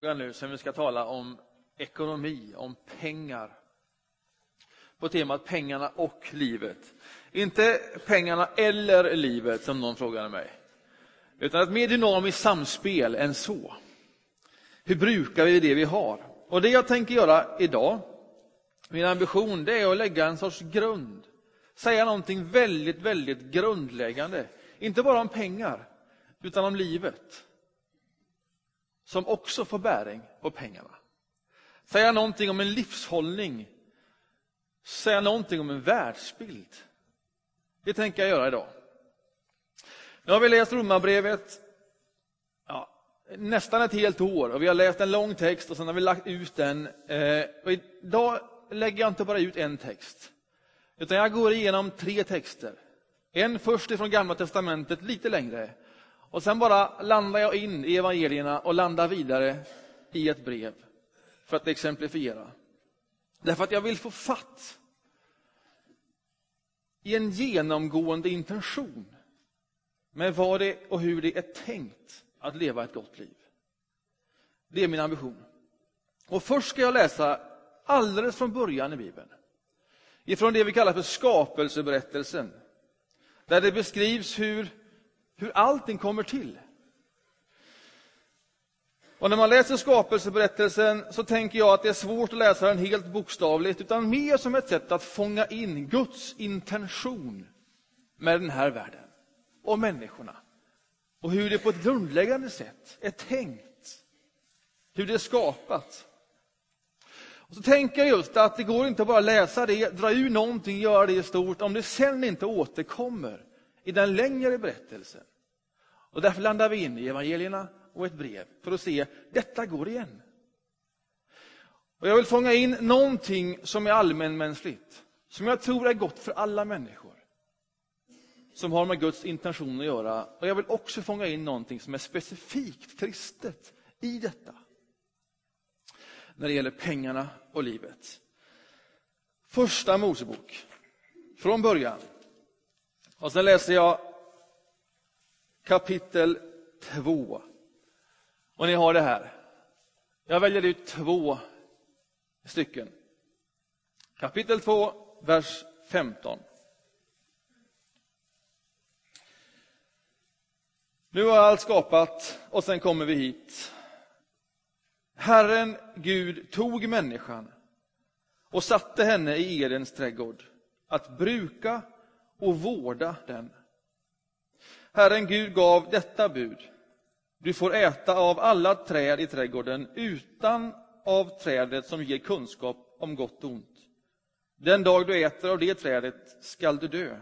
nu som vi ska tala om ekonomi, om pengar. På temat pengarna och livet. Inte pengarna eller livet som någon frågade mig. Utan ett mer dynamiskt samspel än så. Hur brukar vi det vi har? Och det jag tänker göra idag, min ambition, det är att lägga en sorts grund. Säga någonting väldigt, väldigt grundläggande. Inte bara om pengar, utan om livet som också får bäring på pengarna. Säga någonting om en livshållning. Säga någonting om en världsbild. Det tänker jag göra idag. Nu har vi läst Romarbrevet ja, nästan ett helt år och vi har läst en lång text och sen har vi lagt ut den. Eh, och idag lägger jag inte bara ut en text, utan jag går igenom tre texter. En först ifrån Gamla testamentet, lite längre, och sen bara landar jag in i evangelierna och landar vidare i ett brev för att exemplifiera. Därför att jag vill få fatt i en genomgående intention med vad det och hur det är tänkt att leva ett gott liv. Det är min ambition. Och först ska jag läsa alldeles från början i Bibeln. Ifrån det vi kallar för skapelseberättelsen. Där det beskrivs hur hur allting kommer till. Och när man läser skapelseberättelsen så tänker jag att det är svårt att läsa den helt bokstavligt, utan mer som ett sätt att fånga in Guds intention med den här världen och människorna. Och hur det på ett grundläggande sätt är tänkt. Hur det är skapat. Och så tänker jag just att det går inte att bara läsa det, dra ur någonting, göra det stort, om det sen inte återkommer i den längre berättelsen. Och därför landar vi in i evangelierna och ett brev för att se, detta går igen. Och jag vill fånga in någonting som är allmänmänskligt, som jag tror är gott för alla människor. Som har med Guds intention att göra. Och jag vill också fånga in någonting som är specifikt kristet i detta. När det gäller pengarna och livet. Första Mosebok, från början. Och sen läser jag kapitel 2. Och ni har det här. Jag väljer ut två stycken. Kapitel 2, vers 15. Nu har allt skapat och sen kommer vi hit. Herren Gud tog människan och satte henne i Edens trädgård att bruka och vårda den. Herren Gud gav detta bud. Du får äta av alla träd i trädgården utan av trädet som ger kunskap om gott och ont. Den dag du äter av det trädet skall du dö.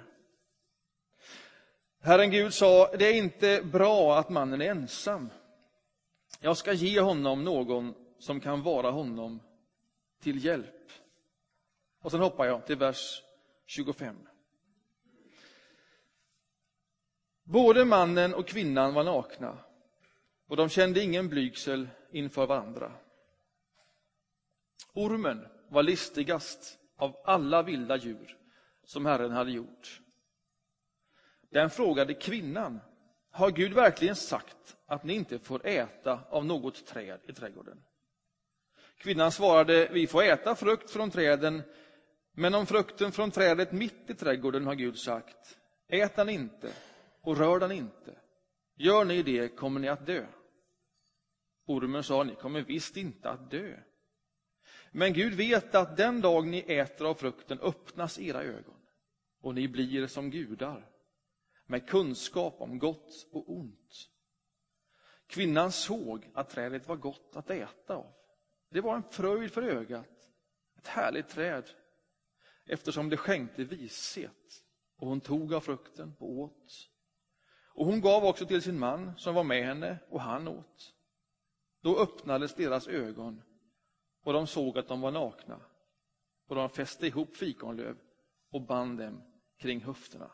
Herren Gud sa, det är inte bra att mannen är ensam. Jag ska ge honom någon som kan vara honom till hjälp. Och sen hoppar jag till vers 25. Både mannen och kvinnan var nakna och de kände ingen blygsel inför varandra. Ormen var listigast av alla vilda djur som Herren hade gjort. Den frågade kvinnan, har Gud verkligen sagt att ni inte får äta av något träd i trädgården? Kvinnan svarade, vi får äta frukt från träden, men om frukten från trädet mitt i trädgården har Gud sagt, ät den inte, och rör den inte. Gör ni det kommer ni att dö. Ormen sa, ni kommer visst inte att dö. Men Gud vet att den dag ni äter av frukten öppnas era ögon och ni blir som gudar med kunskap om gott och ont. Kvinnan såg att trädet var gott att äta av. Det var en fröjd för ögat, ett härligt träd eftersom det skänkte vishet och hon tog av frukten och åt. Och hon gav också till sin man som var med henne och han åt. Då öppnades deras ögon och de såg att de var nakna och de fäste ihop fikonlöv och band dem kring höfterna.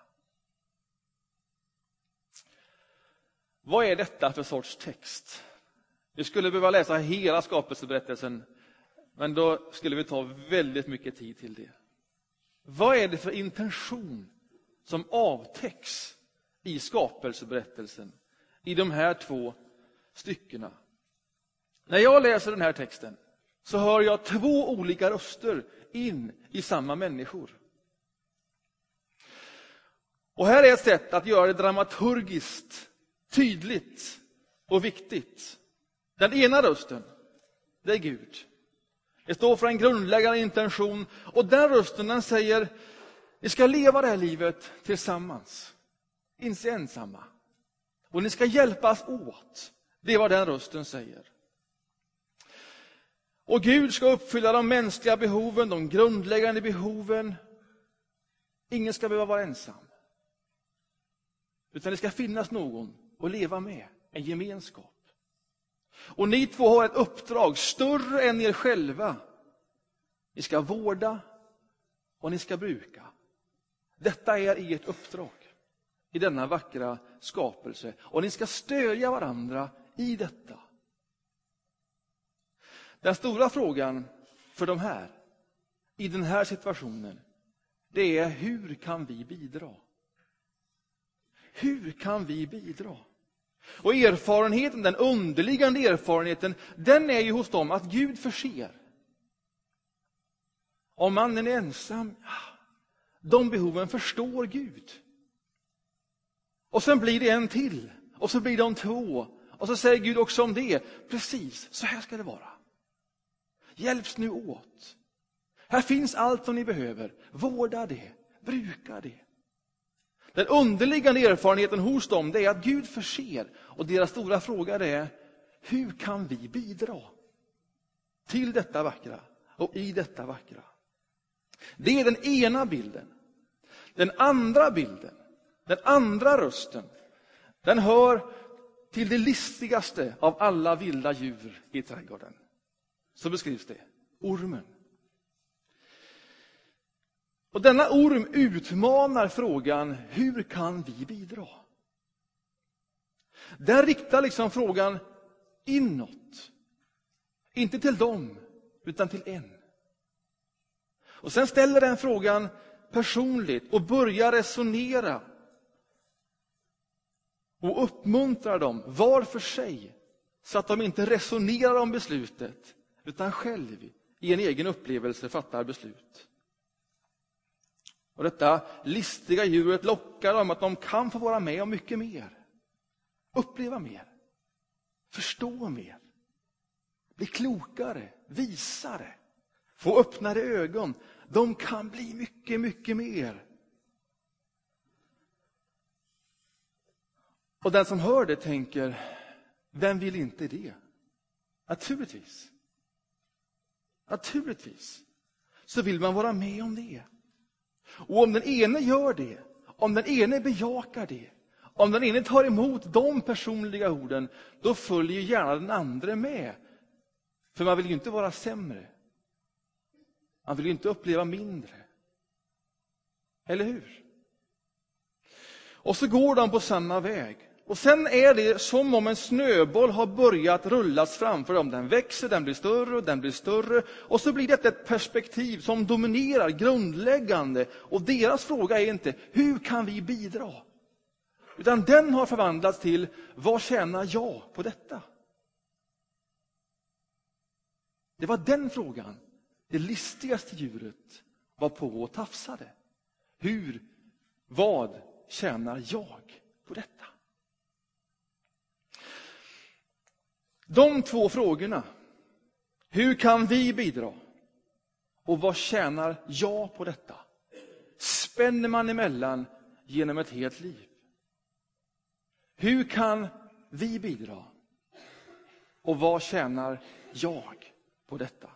Vad är detta för sorts text? Vi skulle behöva läsa hela skapelseberättelsen, men då skulle vi ta väldigt mycket tid till det. Vad är det för intention som avtäcks i skapelseberättelsen, i de här två styckena. När jag läser den här texten så hör jag två olika röster in i samma människor. Och här är ett sätt att göra det dramaturgiskt tydligt och viktigt. Den ena rösten, det är Gud. Det står för en grundläggande intention och den rösten den säger, ni ska leva det här livet tillsammans, inte ensamma. Och ni ska hjälpas åt. Det är vad den rösten säger. Och Gud ska uppfylla de mänskliga behoven, de grundläggande behoven. Ingen ska behöva vara ensam. Utan det ska finnas någon att leva med, en gemenskap. Och ni två har ett uppdrag större än er själva. Ni ska vårda och ni ska bruka. Detta är ert uppdrag i denna vackra skapelse. Och ni ska stödja varandra i detta. Den stora frågan för de här, i den här situationen, det är hur kan vi bidra? Hur kan vi bidra? Och erfarenheten, den underliggande erfarenheten, den är ju hos dem att Gud förser. Om mannen är ensam, de behoven förstår Gud. Och sen blir det en till, och så blir de två. Och så säger Gud också om det, precis så här ska det vara. Hjälps nu åt. Här finns allt som ni behöver. Vårda det, bruka det. Den underliggande erfarenheten hos dem är att Gud förser. Och deras stora fråga är, hur kan vi bidra till detta vackra och i detta vackra? Det är den ena bilden. Den andra bilden, den andra rösten, den hör till det listigaste av alla vilda djur i trädgården. Så beskrivs det. Ormen. Och denna orm utmanar frågan, hur kan vi bidra? Den riktar liksom frågan inåt. Inte till dem, utan till en. Och sen ställer den frågan personligt och börjar resonera. Och uppmuntrar dem var för sig, så att de inte resonerar om beslutet, utan själv i en egen upplevelse fattar beslut. Och detta listiga djuret lockar dem att de kan få vara med om mycket mer. Uppleva mer. Förstå mer. Bli klokare, visare. Få öppnare ögon. De kan bli mycket, mycket mer. Och den som hör det tänker, vem vill inte det? Naturligtvis. Naturligtvis så vill man vara med om det. Och om den ene gör det, om den ene bejakar det, om den ene tar emot de personliga orden, då följer gärna den andra med. För man vill ju inte vara sämre. Man vill ju inte uppleva mindre. Eller hur? Och så går de på samma väg. Och sen är det som om en snöboll har börjat rullas framför dem. Den växer, den blir större och den blir större. Och så blir detta ett perspektiv som dominerar, grundläggande. Och deras fråga är inte, hur kan vi bidra? Utan den har förvandlats till, vad tjänar jag på detta? Det var den frågan det listigaste djuret var på och tafsade. Hur, vad tjänar jag på detta? De två frågorna, hur kan vi bidra? Och vad tjänar jag på detta? Spänner man emellan genom ett helt liv. Hur kan vi bidra? Och vad tjänar jag på detta?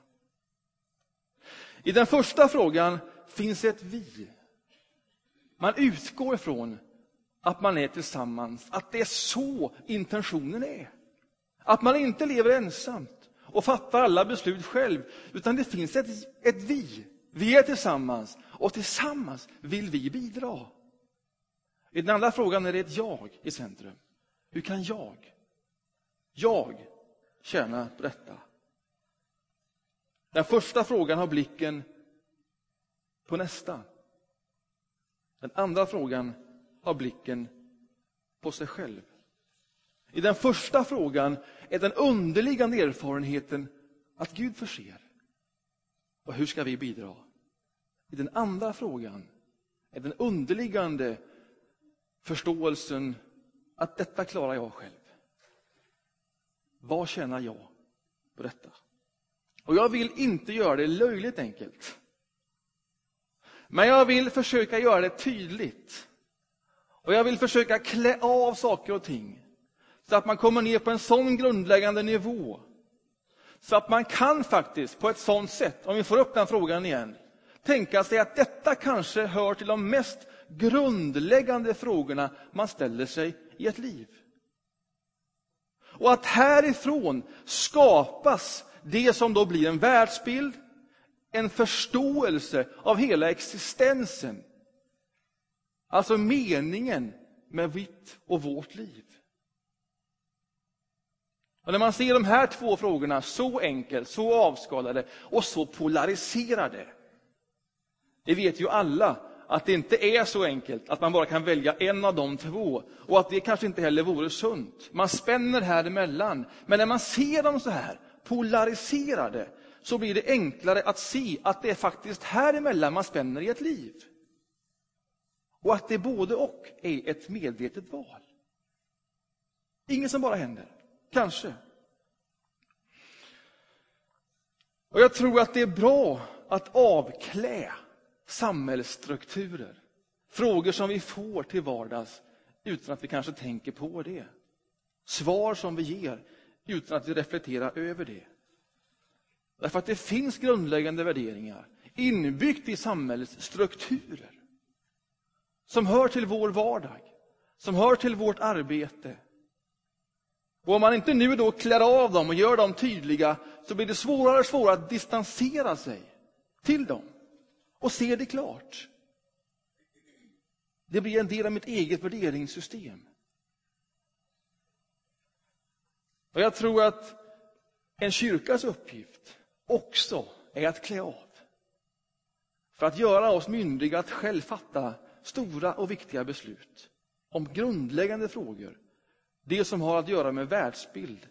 I den första frågan finns ett vi. Man utgår ifrån att man är tillsammans, att det är så intentionen är. Att man inte lever ensamt och fattar alla beslut själv, utan det finns ett, ett vi. Vi är tillsammans och tillsammans vill vi bidra. I den andra frågan är det ett jag i centrum. Hur kan jag, jag, tjäna på detta? Den första frågan har blicken på nästa. Den andra frågan har blicken på sig själv. I den första frågan är den underliggande erfarenheten att Gud förser. Och hur ska vi bidra? I den andra frågan är den underliggande förståelsen att detta klarar jag själv. Vad tjänar jag på detta? Och jag vill inte göra det löjligt enkelt. Men jag vill försöka göra det tydligt. Och jag vill försöka klä av saker och ting. Så att man kommer ner på en sån grundläggande nivå. Så att man kan faktiskt på ett sånt sätt, om vi får upp den frågan igen, tänka sig att detta kanske hör till de mest grundläggande frågorna man ställer sig i ett liv. Och att härifrån skapas det som då blir en världsbild, en förståelse av hela existensen. Alltså meningen med mitt och vårt liv. Och när man ser de här två frågorna så enkelt, så avskalade och så polariserade. Det vet ju alla att det inte är så enkelt att man bara kan välja en av de två och att det kanske inte heller vore sunt. Man spänner här emellan. Men när man ser dem så här polariserade så blir det enklare att se att det är faktiskt här emellan man spänner i ett liv. Och att det både och är ett medvetet val. Inget som bara händer. Kanske. Och jag tror att det är bra att avklä samhällsstrukturer. Frågor som vi får till vardags utan att vi kanske tänker på det. Svar som vi ger utan att vi reflekterar över det. Därför att det finns grundläggande värderingar inbyggt i samhällets strukturer. Som hör till vår vardag, som hör till vårt arbete. Och om man inte nu då klär av dem och gör dem tydliga så blir det svårare och svårare att distansera sig till dem och se det klart. Det blir en del av mitt eget värderingssystem. Och jag tror att en kyrkas uppgift också är att klä av. För att göra oss myndiga att själv fatta stora och viktiga beslut om grundläggande frågor. Det som har att göra med världsbild,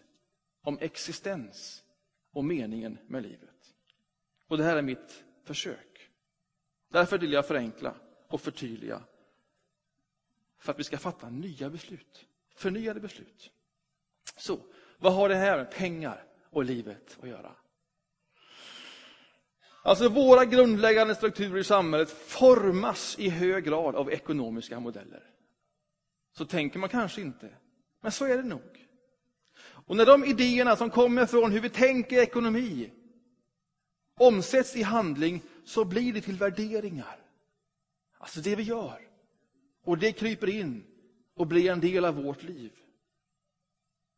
om existens och meningen med livet. Och det här är mitt försök. Därför vill jag förenkla och förtydliga. För att vi ska fatta nya beslut. Förnyade beslut. Så, vad har det här med pengar och livet att göra? Alltså våra grundläggande strukturer i samhället formas i hög grad av ekonomiska modeller. Så tänker man kanske inte, men så är det nog. Och när de idéerna som kommer från hur vi tänker ekonomi omsätts i handling så blir det till värderingar. Alltså det vi gör. Och det kryper in och blir en del av vårt liv.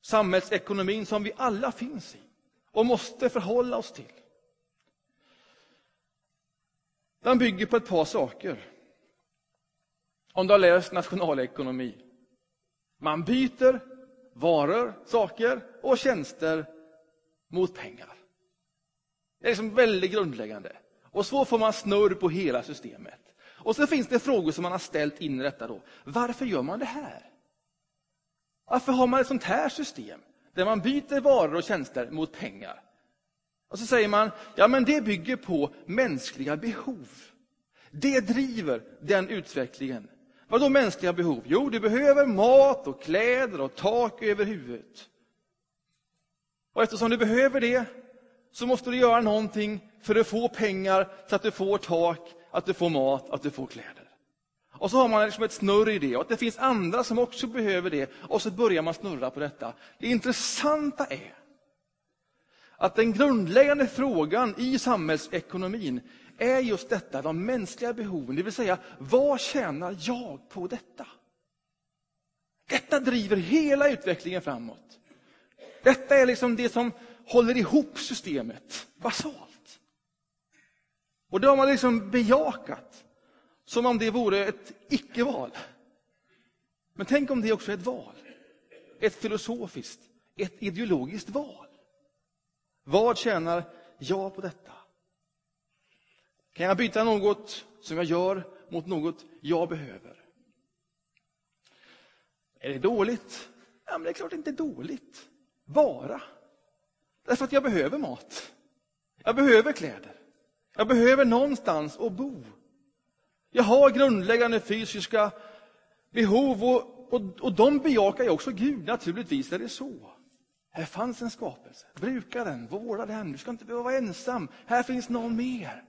Samhällsekonomin som vi alla finns i och måste förhålla oss till. Den bygger på ett par saker. Om du har läst nationalekonomi. Man byter varor, saker och tjänster mot pengar. Det är liksom väldigt grundläggande. Och så får man snurr på hela systemet. Och så finns det frågor som man har ställt in i detta. Då. Varför gör man det här? Varför har man ett sånt här system? Där man byter varor och tjänster mot pengar. Och så säger man, ja men det bygger på mänskliga behov. Det driver den utvecklingen. Vad då mänskliga behov? Jo, du behöver mat och kläder och tak över huvudet. Och eftersom du behöver det så måste du göra någonting för att få pengar så att du får tak, att du får mat, att du får kläder. Och så har man liksom ett snurr i det och att det finns andra som också behöver det och så börjar man snurra på detta. Det intressanta är att den grundläggande frågan i samhällsekonomin är just detta, de mänskliga behoven, det vill säga vad tjänar jag på detta? Detta driver hela utvecklingen framåt. Detta är liksom det som håller ihop systemet basalt. Och det har man liksom bejakat som om det vore ett icke-val. Men tänk om det också är ett val. Ett filosofiskt, ett ideologiskt val. Vad tjänar jag på detta? Kan jag byta något som jag gör mot något jag behöver? Är det dåligt Ja, men det är klart det inte är dåligt. Bara. Därför att jag behöver mat. Jag behöver kläder. Jag behöver någonstans att bo. Jag har grundläggande fysiska behov och, och, och de bejakar jag också Gud. Naturligtvis är det så. Här fanns en skapelse. Bruka den, vårda den. Du ska inte behöva vara ensam. Här finns någon mer.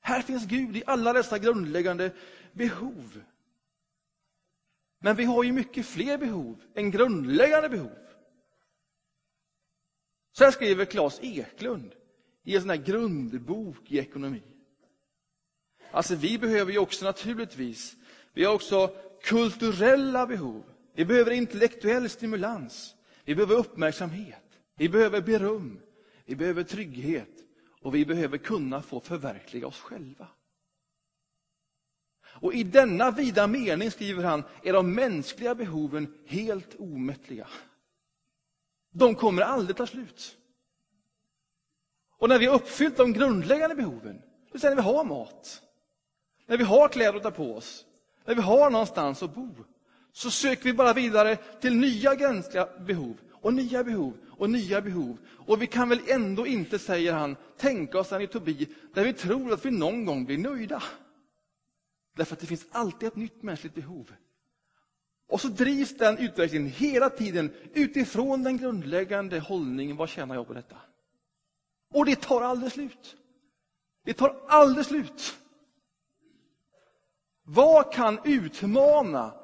Här finns Gud i alla dessa grundläggande behov. Men vi har ju mycket fler behov än grundläggande behov. Så här skriver Claes Eklund i en sån här grundbok i ekonomi. Alltså vi behöver ju också naturligtvis, vi har också kulturella behov. Vi behöver intellektuell stimulans. Vi behöver uppmärksamhet. Vi behöver beröm. Vi behöver trygghet. Och vi behöver kunna få förverkliga oss själva. Och i denna vida mening, skriver han, är de mänskliga behoven helt omättliga. De kommer aldrig ta slut. Och när vi har uppfyllt de grundläggande behoven, det vill när vi har mat, när vi har kläder att ta på oss, när vi har någonstans att bo, så söker vi bara vidare till nya gränsliga behov och nya behov och nya behov. Och vi kan väl ändå inte, säger han, tänka oss en utopi där vi tror att vi någon gång blir nöjda. Därför att det finns alltid ett nytt mänskligt behov. Och så drivs den utvecklingen hela tiden utifrån den grundläggande hållningen, vad tjänar jag på detta? Och det tar aldrig slut. Det tar aldrig slut. Vad kan utmana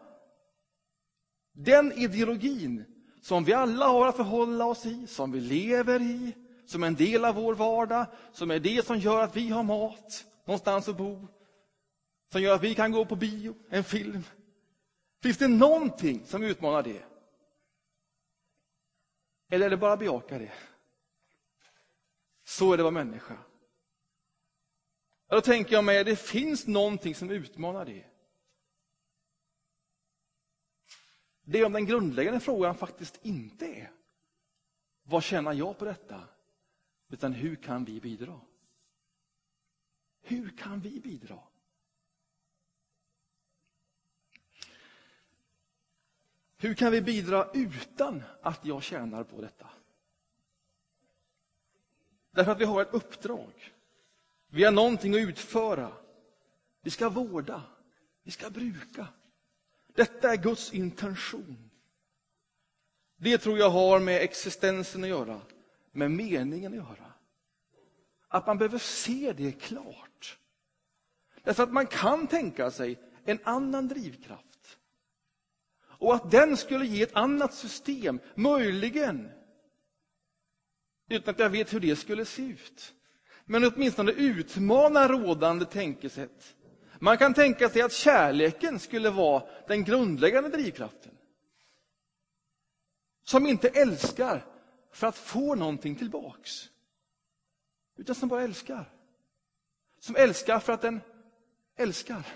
den ideologin som vi alla har att förhålla oss i, som vi lever i, som är en del av vår vardag, som är det som gör att vi har mat, någonstans att bo, som gör att vi kan gå på bio, en film. Finns det någonting som utmanar det? Eller är det bara att bejaka det? Så är det att vara människa. Då tänker jag mig det finns någonting som utmanar det. Det är om den grundläggande frågan faktiskt inte är vad tjänar jag på detta? Utan hur kan vi bidra? Hur kan vi bidra? Hur kan vi bidra utan att jag tjänar på detta? Därför att vi har ett uppdrag. Vi har någonting att utföra. Vi ska vårda. Vi ska bruka. Detta är Guds intention. Det tror jag har med existensen att göra, med meningen att göra. Att man behöver se det klart. Därför att man kan tänka sig en annan drivkraft. Och att den skulle ge ett annat system, möjligen. Utan att jag vet hur det skulle se ut. Men åtminstone utmana rådande tänkesätt man kan tänka sig att kärleken skulle vara den grundläggande drivkraften. Som inte älskar för att få någonting tillbaks. Utan som bara älskar. Som älskar för att den älskar.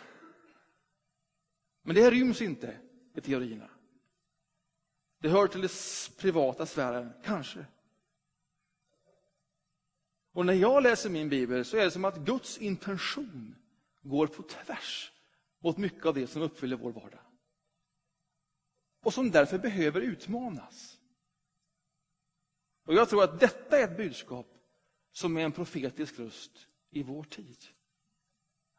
Men det ryms inte i teorierna. Det hör till den privata sfären, kanske. Och när jag läser min bibel så är det som att Guds intention går på tvärs mot mycket av det som uppfyller vår vardag. Och som därför behöver utmanas. Och Jag tror att detta är ett budskap som är en profetisk röst i vår tid.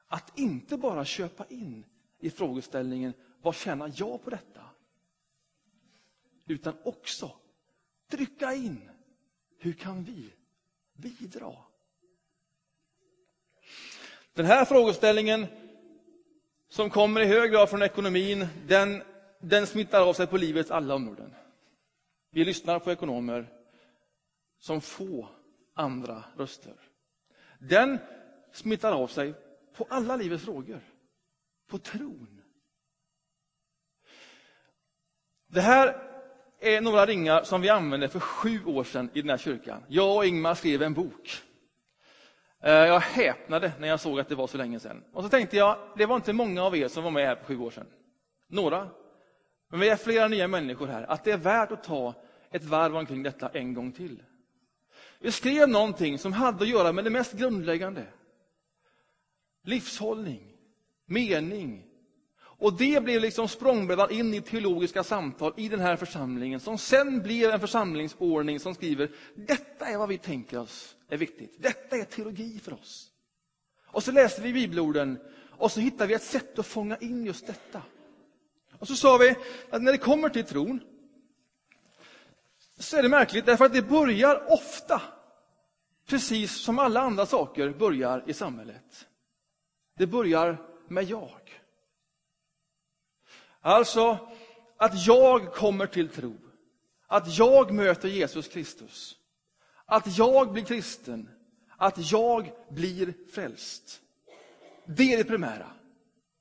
Att inte bara köpa in i frågeställningen vad tjänar jag på detta? Utan också trycka in hur kan vi bidra? Den här frågeställningen, som kommer i hög grad från ekonomin, den, den smittar av sig på livets alla områden. Vi lyssnar på ekonomer som få andra röster. Den smittar av sig på alla livets frågor. På tron. Det här är några ringar som vi använde för sju år sedan i den här kyrkan. Jag och Ingmar skrev en bok Eh, jag häpnade när jag såg att det var så länge sedan. Och så tänkte jag, det var inte många av er som var med här för sju år sedan. Några. Men vi är flera nya människor här. Att det är värt att ta ett varv omkring detta en gång till. Vi skrev någonting som hade att göra med det mest grundläggande. Livshållning, mening. Och det blev liksom språngbrädan in i teologiska samtal i den här församlingen, som sen blev en församlingsordning som skriver, detta är vad vi tänker oss är viktigt. Detta är teologi för oss. Och så läste vi bibelorden och så hittade vi ett sätt att fånga in just detta. Och så sa vi att när det kommer till tron, så är det märkligt därför att det börjar ofta precis som alla andra saker börjar i samhället. Det börjar med jag. Alltså att jag kommer till tro. Att jag möter Jesus Kristus. Att jag blir kristen. Att jag blir frälst. Det är det primära.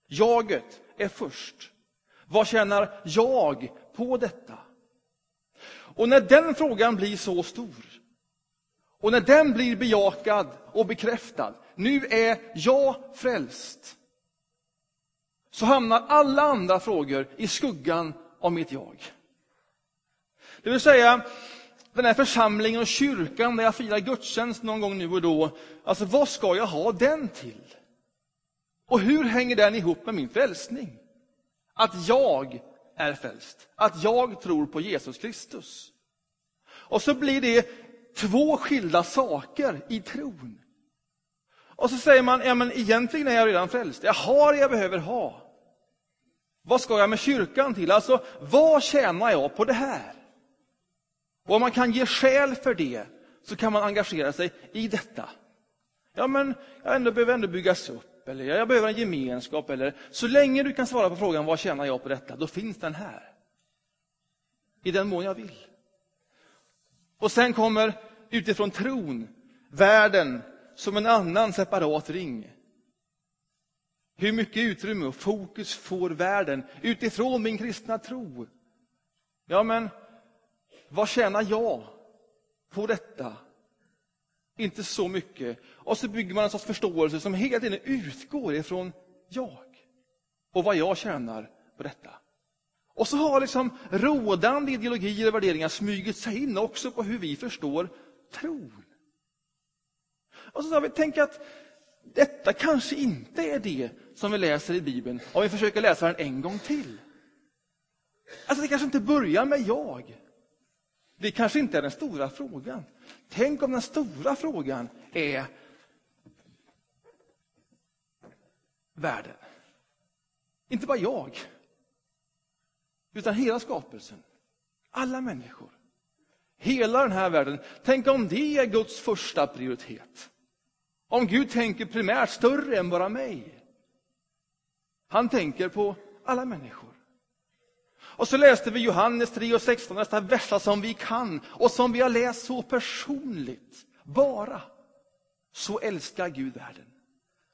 Jaget är först. Vad tjänar jag på detta? Och när den frågan blir så stor, och när den blir bejakad och bekräftad, nu är jag frälst, så hamnar alla andra frågor i skuggan av mitt jag. Det vill säga, den här församlingen och kyrkan där jag firar gudstjänst någon gång nu och då, alltså vad ska jag ha den till? Och hur hänger den ihop med min frälsning? Att jag är frälst, att jag tror på Jesus Kristus. Och så blir det två skilda saker i tron. Och så säger man, ja men egentligen är jag redan frälst. Jag har det jag behöver ha. Vad ska jag med kyrkan till? Alltså, vad tjänar jag på det här? Och om man kan ge skäl för det, så kan man engagera sig i detta. Ja, men jag ändå behöver ändå byggas upp, eller jag behöver en gemenskap. Eller, så länge du kan svara på frågan, vad tjänar jag på detta? Då finns den här. I den mån jag vill. Och sen kommer utifrån tron, världen som en annan separat ring. Hur mycket utrymme och fokus får världen utifrån min kristna tro? Ja, men vad tjänar jag på detta? Inte så mycket. Och så bygger man en sorts förståelse som hela tiden utgår ifrån jag och vad jag tjänar på detta. Och så har liksom rådande ideologier och värderingar smugit sig in också på hur vi förstår tron. Och så sa vi, tänk att detta kanske inte är det som vi läser i Bibeln om vi försöker läsa den en gång till. Alltså det kanske inte börjar med jag. Det kanske inte är den stora frågan. Tänk om den stora frågan är världen. Inte bara jag, utan hela skapelsen. Alla människor. Hela den här världen. Tänk om det är Guds första prioritet. Om Gud tänker primärt större än bara mig. Han tänker på alla människor. Och så läste vi Johannes 3 och 16, nästa versa som vi kan och som vi har läst så personligt. Bara så älskar Gud världen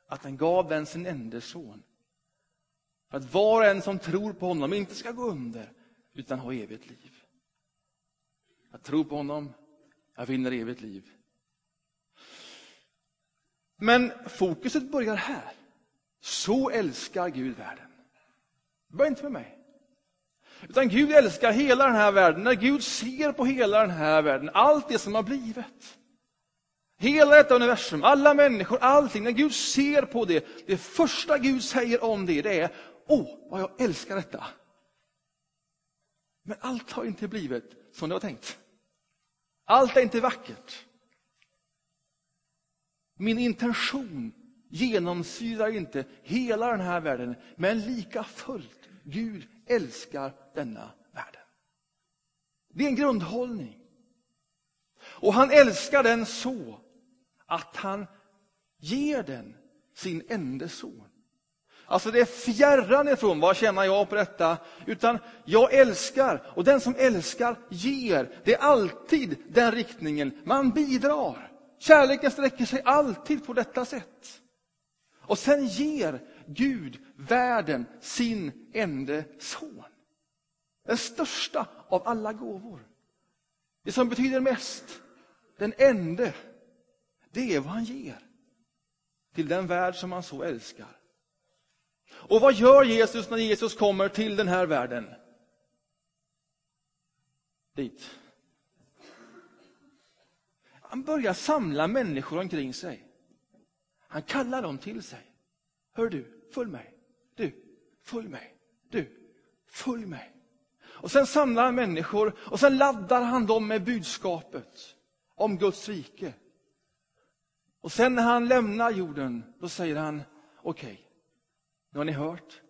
att han gav den sin enda son. För att var och en som tror på honom inte ska gå under utan ha evigt liv. Jag tror på honom, jag vinner evigt liv. Men fokuset börjar här. Så älskar Gud världen. Det börjar inte med mig. Utan Gud älskar hela den här världen. När Gud ser på hela den här världen, allt det som har blivit. Hela detta universum, alla människor, allting. När Gud ser på det, det första Gud säger om det, det är Åh, vad jag älskar detta. Men allt har inte blivit som det var tänkt. Allt är inte vackert. Min intention genomsyrar inte hela den här världen, men lika fullt, Gud älskar denna världen. Det är en grundhållning. Och han älskar den så att han ger den sin enda son. Alltså det är fjärran ifrån vad känner jag på detta, utan jag älskar och den som älskar ger. Det är alltid den riktningen man bidrar. Kärleken sträcker sig alltid på detta sätt. Och sen ger Gud världen sin enda son. Den största av alla gåvor. Det som betyder mest, den enda, det är vad han ger till den värld som han så älskar. Och vad gör Jesus när Jesus kommer till den här världen? Dit. Han börjar samla människor omkring sig. Han kallar dem till sig. Hör du, följ mig. Du, följ mig. Du, följ mig. Och sen samlar han människor och sen laddar han dem med budskapet om Guds rike. Och sen när han lämnar jorden, då säger han, okej, okay, nu har ni hört,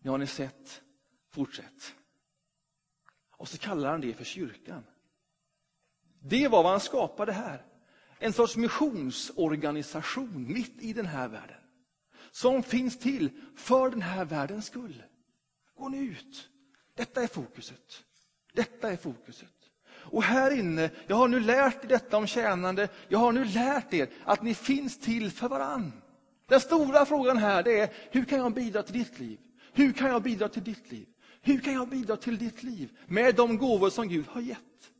nu har ni sett, fortsätt. Och så kallar han det för kyrkan. Det var vad han skapade här. En sorts missionsorganisation mitt i den här världen. Som finns till för den här världens skull. Gå nu ut. Detta är fokuset. Detta är fokuset. Och här inne, jag har nu lärt er detta om tjänande. Jag har nu lärt er att ni finns till för varann. Den stora frågan här det är, hur kan jag bidra till ditt liv? Hur kan jag bidra till ditt liv? Hur kan jag bidra till ditt liv med de gåvor som Gud har gett?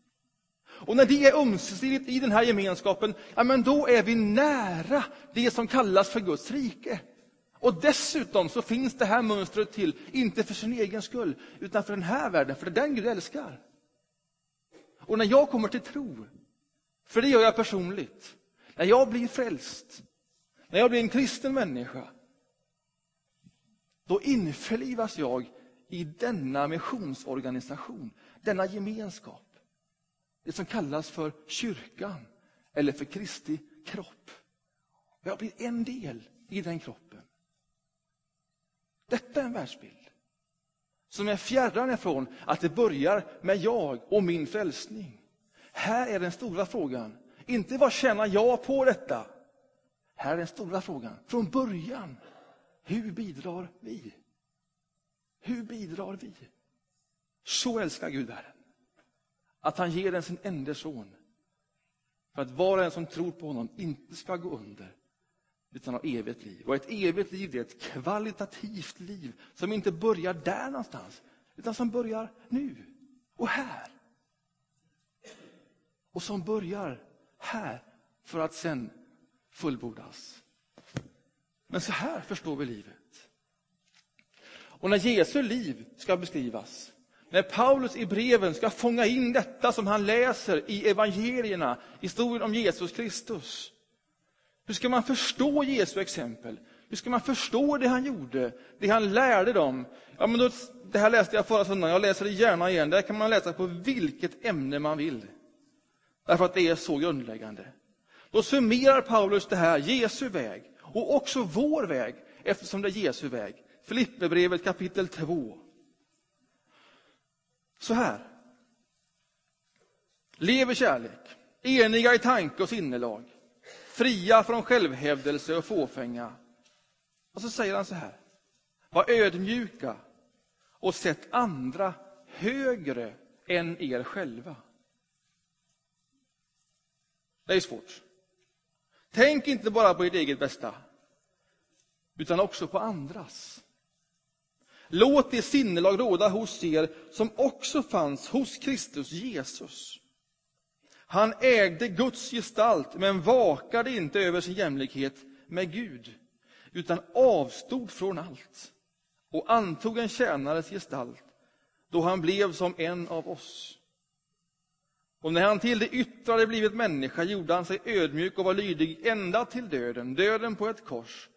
Och när det är ömsesidigt i den här gemenskapen, ja, men då är vi nära det som kallas för Guds rike. Och dessutom så finns det här mönstret till, inte för sin egen skull, utan för den här världen, för det är den Gud älskar. Och när jag kommer till tro, för det gör jag personligt, när jag blir frälst, när jag blir en kristen människa, då införlivas jag i denna missionsorganisation, denna gemenskap. Det som kallas för kyrkan eller för Kristi kropp. Jag blir en del i den kroppen. Detta är en världsbild som är fjärran ifrån att det börjar med jag och min frälsning. Här är den stora frågan, inte vad tjänar jag på detta? Här är den stora frågan, från början, hur bidrar vi? Hur bidrar vi? Så älskar Gud världen. Att han ger den sin enda son. För att var och en som tror på honom inte ska gå under, utan ha evigt liv. Och ett evigt liv är ett kvalitativt liv som inte börjar där någonstans, utan som börjar nu och här. Och som börjar här för att sen fullbordas. Men så här förstår vi livet. Och när Jesu liv ska beskrivas, när Paulus i breven ska fånga in detta som han läser i evangelierna, historien om Jesus Kristus. Hur ska man förstå Jesu exempel? Hur ska man förstå det han gjorde, det han lärde dem? Ja, men då, det här läste jag förra söndagen, jag läser det gärna igen. Det här kan man läsa på vilket ämne man vill. Därför att det är så grundläggande. Då summerar Paulus det här, Jesu väg, och också vår väg, eftersom det är Jesu väg. Filipperbrevet kapitel 2. Så här. Lev i kärlek, eniga i tanke och sinnelag, fria från självhävdelse och fåfänga. Och så säger han så här. Var ödmjuka och sätt andra högre än er själva. Det är svårt. Tänk inte bara på ert eget bästa, utan också på andras. Låt det sinnelag råda hos er som också fanns hos Kristus Jesus. Han ägde Guds gestalt, men vakade inte över sin jämlikhet med Gud, utan avstod från allt och antog en tjänares gestalt då han blev som en av oss. Och när han till det yttre hade blivit människa gjorde han sig ödmjuk och var lydig ända till döden, döden på ett kors.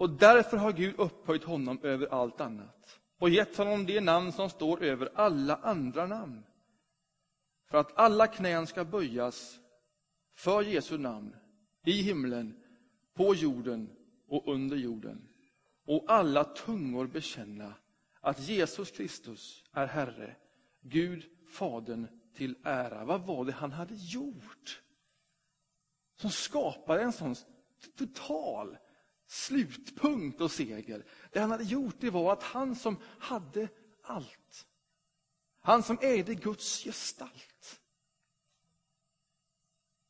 Och därför har Gud upphöjt honom över allt annat och gett honom det namn som står över alla andra namn. För att alla knän ska böjas för Jesu namn i himlen, på jorden och under jorden. Och alla tungor bekänna att Jesus Kristus är Herre, Gud Fadern till ära. Vad var det han hade gjort? Som skapade en sån total slutpunkt och seger. Det han hade gjort det var att han som hade allt, han som ägde Guds gestalt,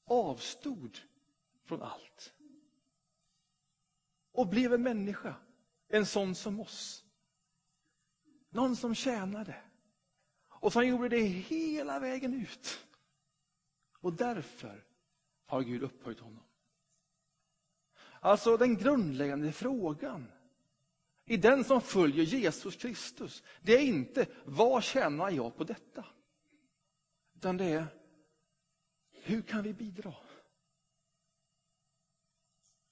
avstod från allt och blev en människa, en sån som oss. Någon som tjänade och som gjorde det hela vägen ut. Och därför har Gud upphöjt honom. Alltså den grundläggande frågan i den som följer Jesus Kristus, det är inte vad tjänar jag på detta? Utan det är hur kan vi bidra?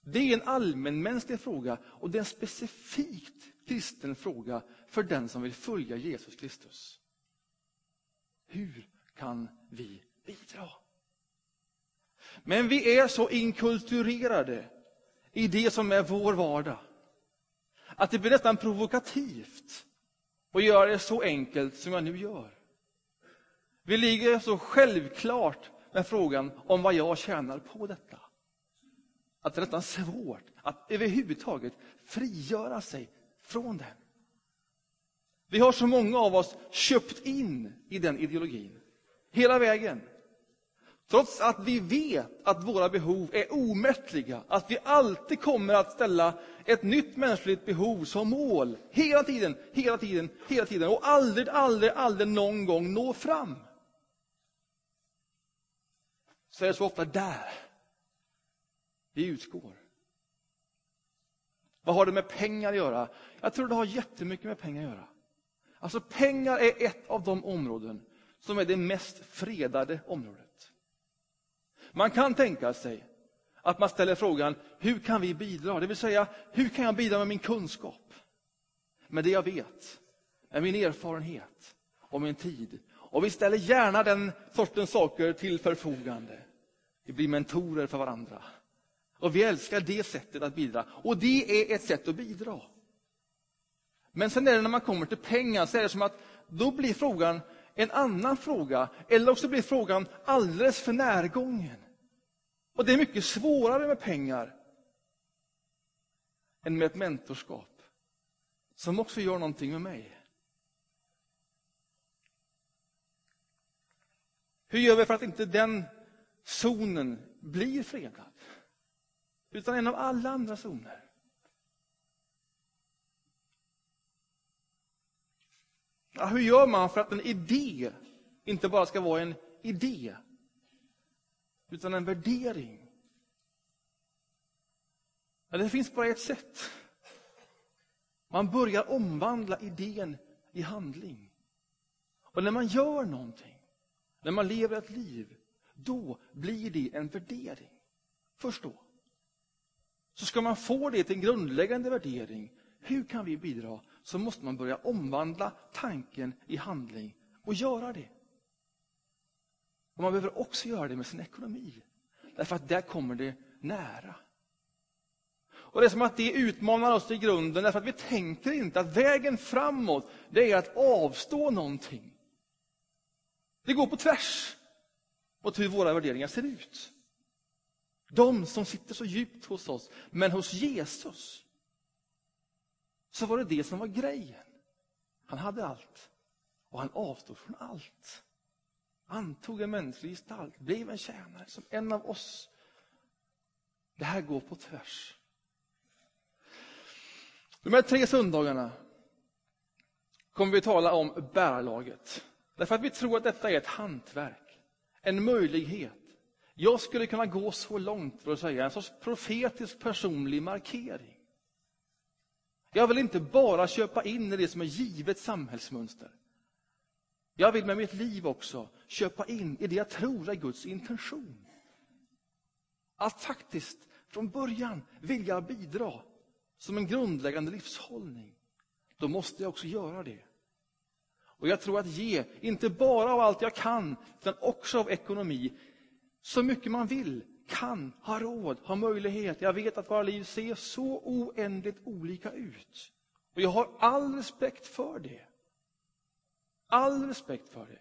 Det är en allmänmänsklig fråga och det är en specifikt kristen fråga för den som vill följa Jesus Kristus. Hur kan vi bidra? Men vi är så inkulturerade i det som är vår vardag att det blir nästan provokativt att göra det så enkelt som jag nu gör. Vi ligger så självklart med frågan om vad jag tjänar på detta. Att det är nästan svårt att överhuvudtaget frigöra sig från den. Vi har så många av oss köpt in i den ideologin. Hela vägen. Trots att vi vet att våra behov är omättliga, att vi alltid kommer att ställa ett nytt mänskligt behov som mål. Hela tiden, hela tiden, hela tiden. Och aldrig, aldrig, aldrig någon gång nå fram. Så är det så ofta där vi utgår. Vad har det med pengar att göra? Jag tror det har jättemycket med pengar att göra. Alltså pengar är ett av de områden som är det mest fredade området. Man kan tänka sig att man ställer frågan, hur kan vi bidra? Det vill säga, hur kan jag bidra med min kunskap? Med det jag vet, med min erfarenhet och min tid. Och vi ställer gärna den sortens saker till förfogande. Vi blir mentorer för varandra. Och vi älskar det sättet att bidra. Och det är ett sätt att bidra. Men sen är det när man kommer till pengar så är det som att då blir frågan en annan fråga. Eller också blir frågan alldeles för närgången. Och det är mycket svårare med pengar än med ett mentorskap. Som också gör någonting med mig. Hur gör vi för att inte den zonen blir fredad? Utan en av alla andra zoner. Ja, hur gör man för att en idé inte bara ska vara en idé, utan en värdering? Ja, det finns bara ett sätt. Man börjar omvandla idén i handling. Och när man gör någonting, när man lever ett liv, då blir det en värdering. Först då. Så ska man få det till en grundläggande värdering, hur kan vi bidra? Så måste man börja omvandla tanken i handling och göra det. Och Man behöver också göra det med sin ekonomi. Därför att där kommer det nära. Och Det är som att det utmanar oss i grunden, därför att vi tänker inte att vägen framåt, det är att avstå någonting. Det går på tvärs mot hur våra värderingar ser ut. De som sitter så djupt hos oss. Men hos Jesus så var det det som var grejen. Han hade allt och han avstod från allt. Antog en mänsklig gestalt, blev en tjänare som en av oss. Det här går på tvärs. De här tre söndagarna kommer vi tala om bärarlaget. Därför att vi tror att detta är ett hantverk, en möjlighet jag skulle kunna gå så långt för att säga en sorts profetisk personlig markering. Jag vill inte bara köpa in i det som är givet samhällsmönster. Jag vill med mitt liv också köpa in i det jag tror är Guds intention. Att faktiskt från början vilja bidra som en grundläggande livshållning. Då måste jag också göra det. Och jag tror att ge, inte bara av allt jag kan, utan också av ekonomi, så mycket man vill, kan, har råd, har möjlighet. Jag vet att våra liv ser så oändligt olika ut. Och jag har all respekt för det. All respekt för det.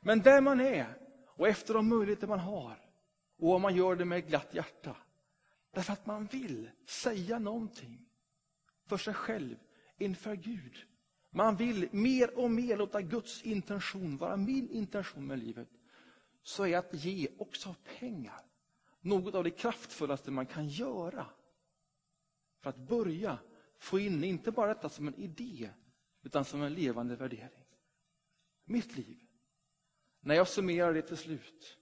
Men där man är, och efter de möjligheter man har, och om man gör det med glatt hjärta, därför att man vill säga någonting för sig själv inför Gud. Man vill mer och mer låta Guds intention vara min intention med livet så är att ge också pengar något av det kraftfullaste man kan göra. För att börja få in, inte bara detta som en idé, utan som en levande värdering. Mitt liv, när jag summerar det till slut.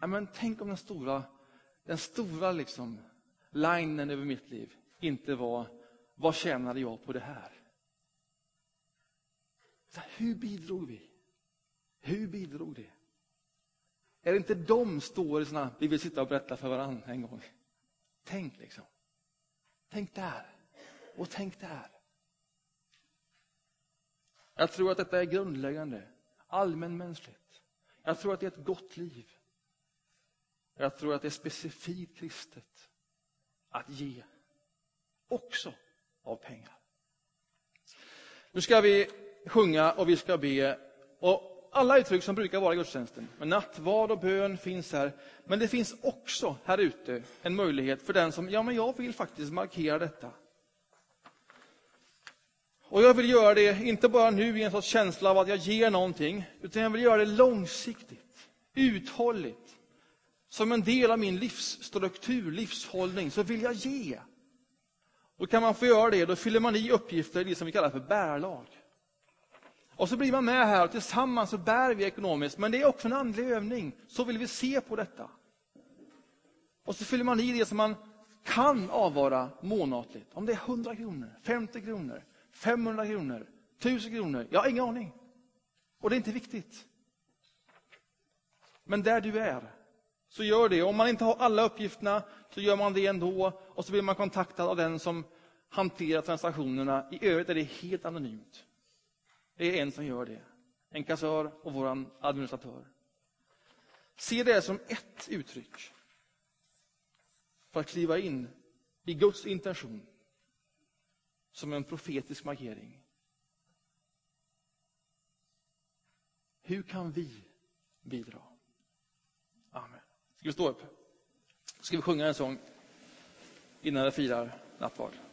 Ja, men tänk om den stora, den stora liksom, linen över mitt liv inte var, vad tjänade jag på det här? Så hur bidrog vi? Hur bidrog det? Är det inte de storiesna vi vill sitta och berätta för varandra en gång? Tänk liksom. Tänk där. Och tänk där. Jag tror att detta är grundläggande, allmänmänskligt. Jag tror att det är ett gott liv. Jag tror att det är specifikt kristet att ge också av pengar. Nu ska vi sjunga och vi ska be. Och alla uttryck som brukar vara i gudstjänsten, med nattvard och bön finns här. Men det finns också här ute en möjlighet för den som, ja men jag vill faktiskt markera detta. Och jag vill göra det, inte bara nu i en sorts känsla av att jag ger någonting, utan jag vill göra det långsiktigt, uthålligt. Som en del av min livsstruktur, livshållning, så vill jag ge. Och kan man få göra det, då fyller man i uppgifter i det som vi kallar för bärlag. Och så blir man med här och tillsammans så bär vi ekonomiskt, men det är också en andlig övning. Så vill vi se på detta. Och så fyller man i det som man kan avvara månatligt. Om det är 100 kronor, 50 kronor, 500 kronor, 1000 kronor. Jag har ingen aning. Och det är inte viktigt. Men där du är, så gör det. Om man inte har alla uppgifterna, så gör man det ändå. Och så blir man kontaktad av den som hanterar transaktionerna. I övrigt är det helt anonymt. Det är en som gör det. En kassör och vår administratör. Se det som ett uttryck för att kliva in i Guds intention som en profetisk markering. Hur kan vi bidra? Amen. Ska vi stå upp? Ska vi sjunga en sång innan vi firar nattvard?